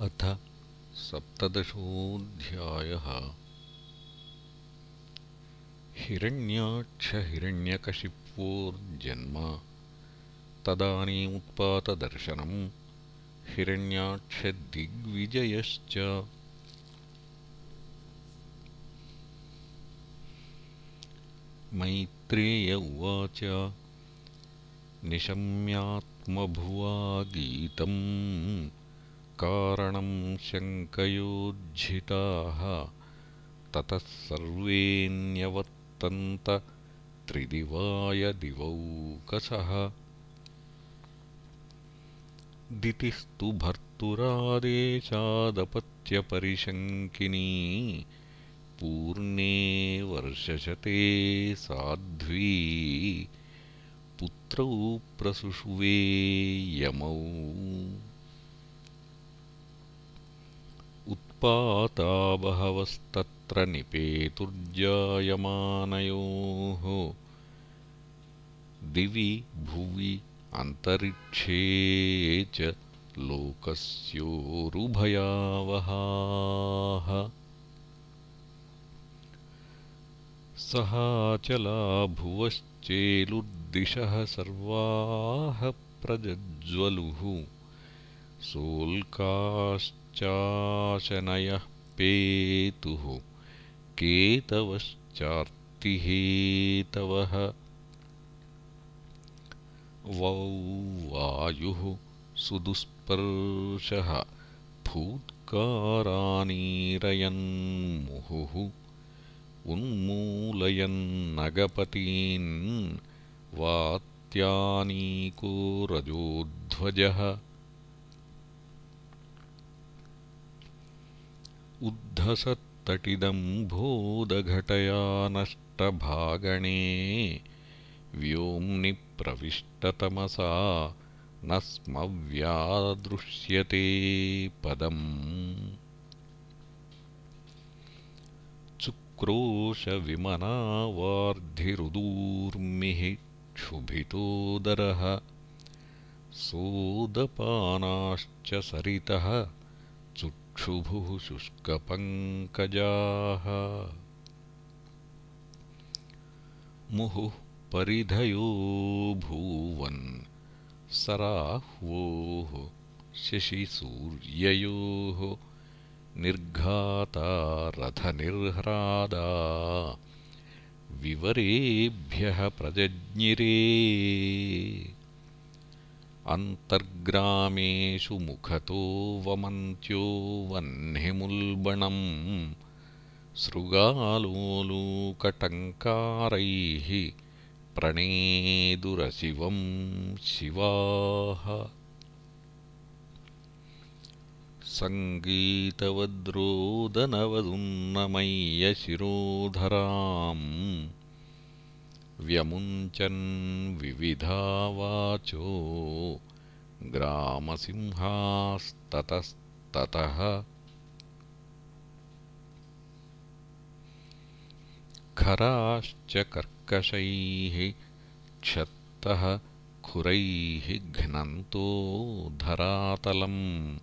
अथ सप्तदशोऽध्यायः। हिरण्याक्षहिरण्यकशिप्वोर्जन्म तदानीमुत्पातदर्शनम्। हिरण्याक्षदिग्विजयश्च। मैत्रेय उवाच। निशम्यात्मभुवा गीतम् कारणं शङ्कयोज्झिताः। ततः सर्वेऽन्यवर्तन्त त्रिदिवायदिवौकसः दितिस्तु भर्तुरादेशादपत्यपरिशङ्किनी पूर्णे वर्षशते साध्वी। पुत्रौ प्रसुषुवे यमौ उत्पाता बहवस्तत्र निपेतुर्जायमानयोः। दिवि भुवि अन्तरिक्षे च लोकस्योरुभयावहाः। सहाचला भुवश्चेलुर्दिशः सर्वाः प्रजज्वलुः। सोल्काश्च चाशनयः पेतुः केतवश्चार्तिहेतवः वायुः सुदुःस्पर्शः फूत्कारानीरयन्मुहुः उन्मूलयन्नगपतीन् वात्यानीको रजोध्वजः उद्धसत्तटिदम्भोदघटया नष्टभागणे व्योम्नि प्रविष्टतमसा न स्म व्यादृश्यते पदम्। चुक्रोशविमनावार्धिरुदूर्मिः क्षुभितोदरः सोदपानाश्च सरितः क्षुभुः शुष्कपङ्कजाः। मुहुः परिधयो भूवन् सराह्वोः शशिसूर्ययोः निर्घाता रथनिर्ह्रादा। विवरेभ्यः प्रजज्ञिरे अन्तर्ग्रामेषु मुखतो वमन्त्यो वह्निमुल्बणम् सृगालोलूकटङ्कारैः प्रणेदुरशिवं शिवाः। सङ्गीतवद्रोदनवदुन्नमय्यशिरोधराम् व्यमुञ्चन् विविधावाचो ग्रामसिंहास्ततस्ततः। खराश्च कर्कशैः क्षत्तः खुरैः घ्नन्तो धरातलम्।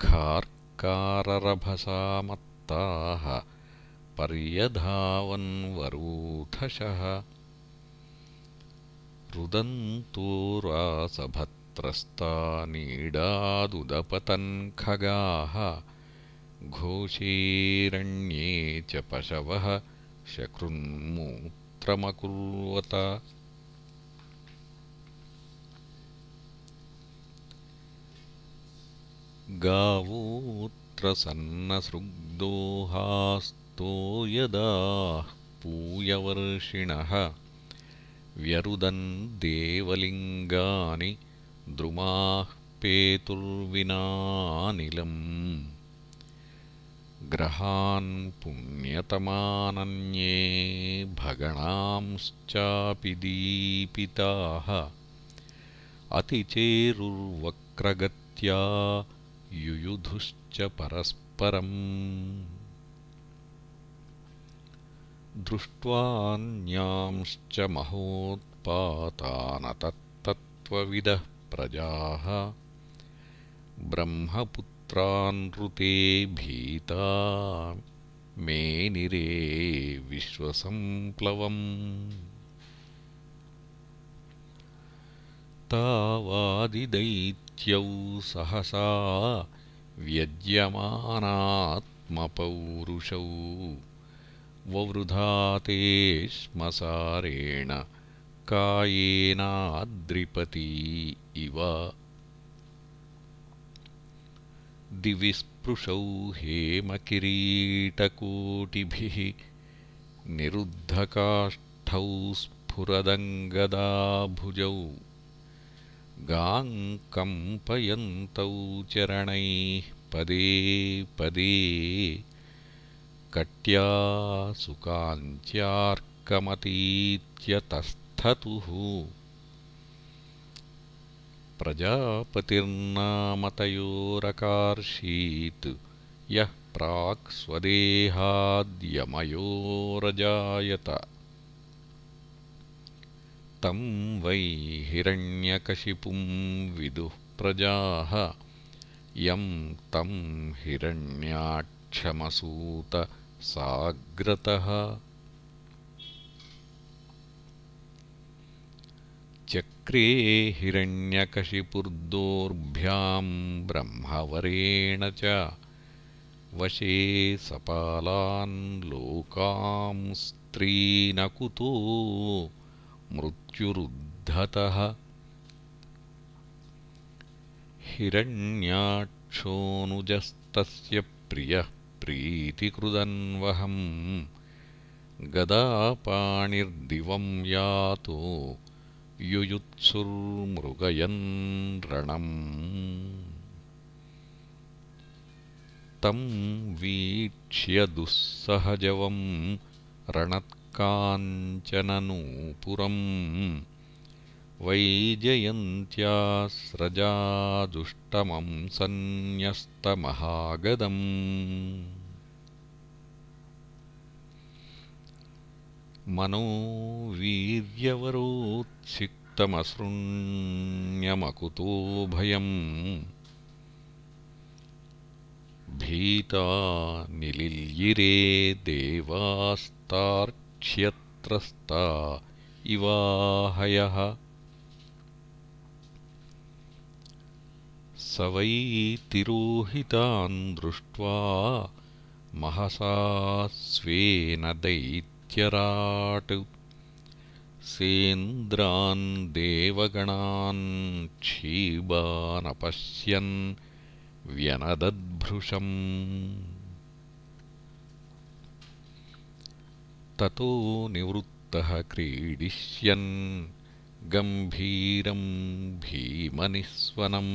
खार्काररभसामत्ताः पर्यधावन्वरूथशः रुदन्तो रासभत्रस्तानीडादुदपतन्खगाः घोषेरण्ये च पशवः शकृन्मूत्रमकुर्वत। गावोऽत्र सन्नसृग्दोहास्तो यदाः पूयवर्षिणः व्यरुदन् देवलिङ्गानि द्रुमाः पेतुर्विनानिलम्। ग्रहान् पुण्यतमानन्ये भगणांश्चापि दीपिताः। अतिचेरुर्वक्रगत्या युयुधुश्च परस्परम् दृष्ट्वान्यांश्च महोत्पातानतत्तत्त्वविदः प्रजाः। ब्रह्मपुत्रेणाभिषिक्ताः पुत्रानृते भीता मेनिरे विश्वसम्प्लवम् तावादिदैत्यौ सहसा व्यज्यमानात्मपौरुषौ ववृधाते श्मसारेण कायेनाद्रिपती इव। दिविस्पृशौ हेमकिरीटकोटिभिः निरुद्धकाष्ठौ स्फुरदङ्गदाभुजौ गाङ्कम्पयन्तौ चरणैः पदे पदे कट्या सुकाञ्च्यार्कमतीत्यतस्थतुः प्रजापतिर्नामतयोरकार्षीत्। यः प्राक् स्वदेहाद्यमयोरजायत। तं वै हिरण्यकशिपुं विदुः प्रजाः। यं तं हिरण्याक्षमसूत साग्रतः। चक्रे हिरण्यकशिपुर्दोर्भ्याम् ब्रह्मवरेण च वशे सपालान् लोकांस्त्रीनकुतो मृत्युरुद्धतः। हिरण्याक्षोऽनुजस्तस्य प्रियः प्रीतिकृदन्वहम् गदापाणिर्दिवं यातो युयुत्सुर्मृगयन् रणम्। तं वीक्ष्य दुःसहजवम् रणत्काञ्चननूपुरम् वैजयन्त्यास्रजाजुष्टमंसन्न्यस्तमहागदम् भयम् भीता निलिल्यिरे देवास्तार्क्ष्यत्रस्ता इवाहयः स वै तिरोहितान् दृष्ट्वा महसा स्वेन दैत्यराट् सेन्द्रान् देवगणान् क्षीबानपश्यन् व्यनदद्भृशम् ततो निवृत्तः क्रीडिष्यन् गम्भीरम् भीमनिःस्वनम्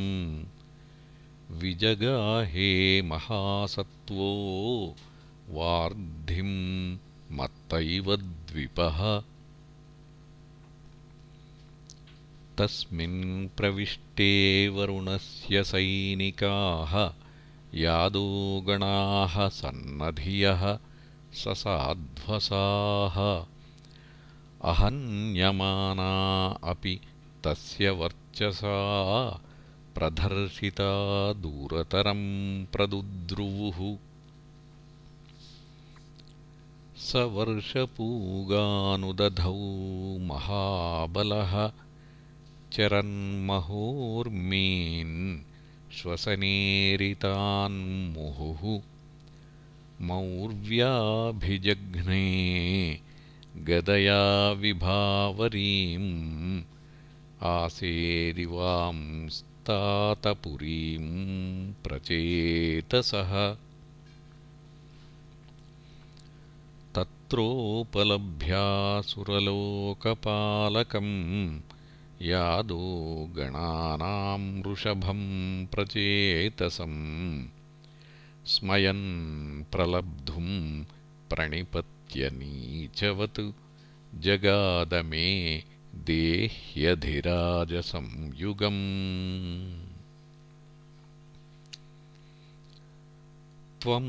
विजगाहे महासत्त्वो वार्धिं मत्तैव द्विपः। तस्मिन् प्रविष्टे वरुणस्य सैनिकाः यादोगणाः सन्नधियः ससाध्वसाः। अहन्यमाना अपि तस्य वर्चसा प्रदर्शिता दूरतरं प्रदुद्रुवुः स वर्षपूगानुदधौ महाबलः। चरन्महोर्मीन् श्वसनेरितान्मुहुः मौर्व्याभिजघ्ने गदया विभावरीम्। आसेदिवांस् तातपुरीं प्रचेतसः तत्रोपलभ्यासुरलोकपालकम् यादो गणानां वृषभं प्रचेतसम् स्मयन् प्रलब्धुं प्रणिपत्यनीचवत् जगादमे देह्यधिराजसंयुगम् त्वं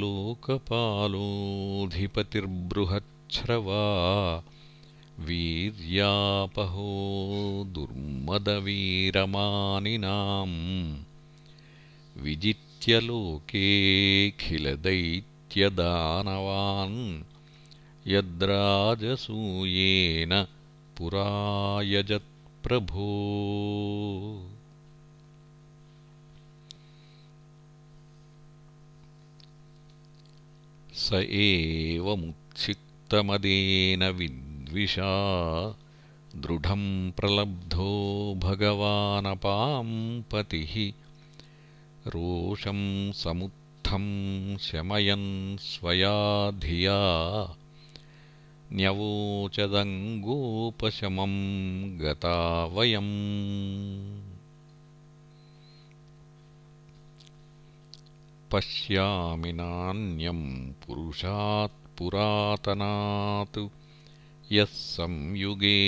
लोकपालोऽधिपतिर्बृहच्छ्रवा वीर्यापहो दुर्मदवीरमानिनाम् विजित्य दैत्यलोकेऽखिलदैत्यदानवान् यद्राजसूयेन पुरायजत्प्रभो स एवमुत्सिक्तमदेन विद्विषा दृढं प्रलब्धो भगवानपां पतिः। रोषं समुत्थं शमयन् स्वया धिया। न्यवोचदङ्गोपशमं गता वयम् पश्यामि नान्यं पुरुषात्पुरातनात् यः संयुगे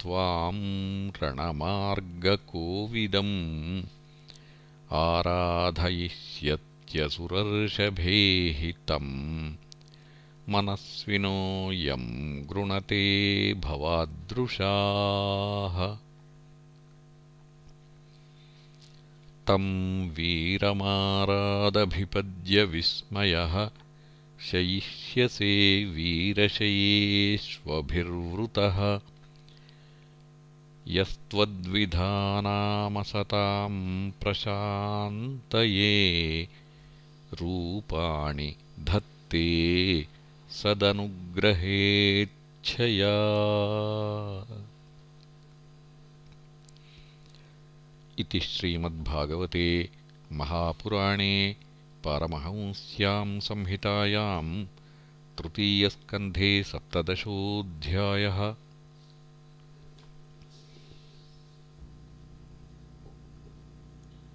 त्वां रणमार्गकोविदम् आराधयिष्यत्यसुरर्षभेहितम् मनस्विनोऽयं गृणते भवादृशाः तं वीरमारादभिपद्य विस्मयः शयिष्यसे वीरशयेष्वभिर्वृतः। यस्त्वद्विधानामसतां प्रशान्तये रूपाणि धत्ते सदनुग्रहेच्छया इति श्रीमद्भागवते महापुराणे पारमहंस्यां संहितायां तृतीयस्कन्धे सप्तदशोऽध्यायः